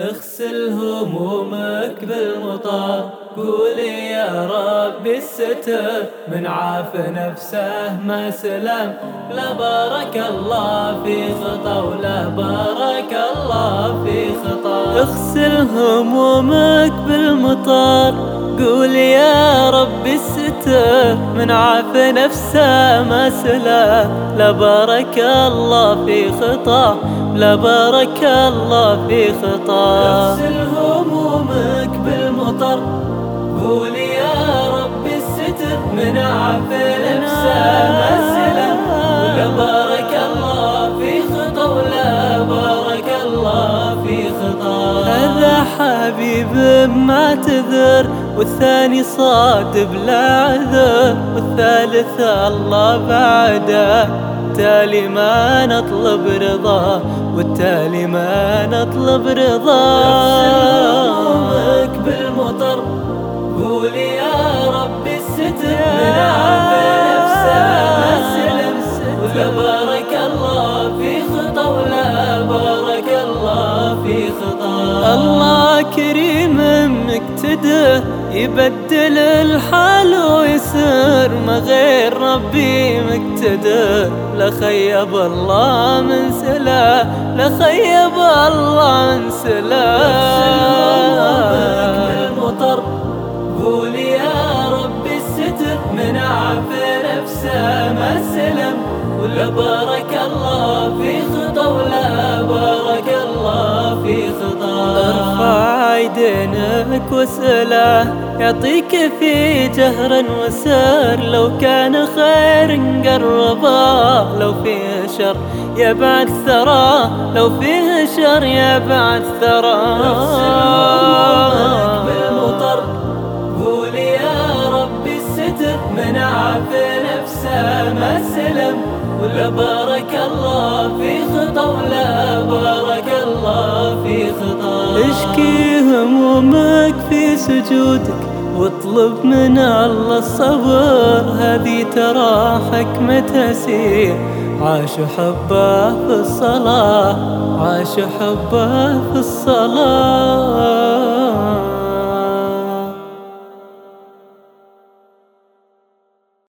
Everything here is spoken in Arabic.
اغسل همومك بالمطر قولي يا رب الستر من عاف نفسه ما سلم. لا بارك الله في خطأ ولا بارك الله في خطأ. اغسل همومك بالمطر قول يا رب الستر من عاف نفسه ما سلم لا بارك الله في خطا لا بارك الله في خطا. اغسل همومك بالمطر قول يا رب الستر من عف نفسه مسلم ولا بارك الله في خطا ولا بارك الله في خطا. هذا حبيب ما تذر والثاني صاد بلا عذر والثالث الله بعده. والتالي ما نطلب رضا والتالي ما نطلب رضا. بالمطر قول يا رب الستر. من نفسه ما سلم ولا بارك الله في خطا ولا بارك الله في خطا الله كريم مقتدر يبدل الحال ويسر ما غير ربي مقتدر لا خيب الله من سلا لا خيب الله من سلا. بالمطر قول يا رب الستر من عافى نفسه ما سلم ولا بارك الله ارفع يدينك وسله يعطيك في جهر وسر. لو كان خير قربا لو فيه شر يبعد ثرى. لو فيه شر يبعد ثرى. بالمطر يا رب الستر. من نفسه ما سلم ولا بارك الله في خطأ ولا بارك الله في خطأ. اشكي همومك في سجودك واطلب من الله الصبر. هذه ترى حكمة سير؟ عاش حبه في الصلاة عاش حبه في الصلاة.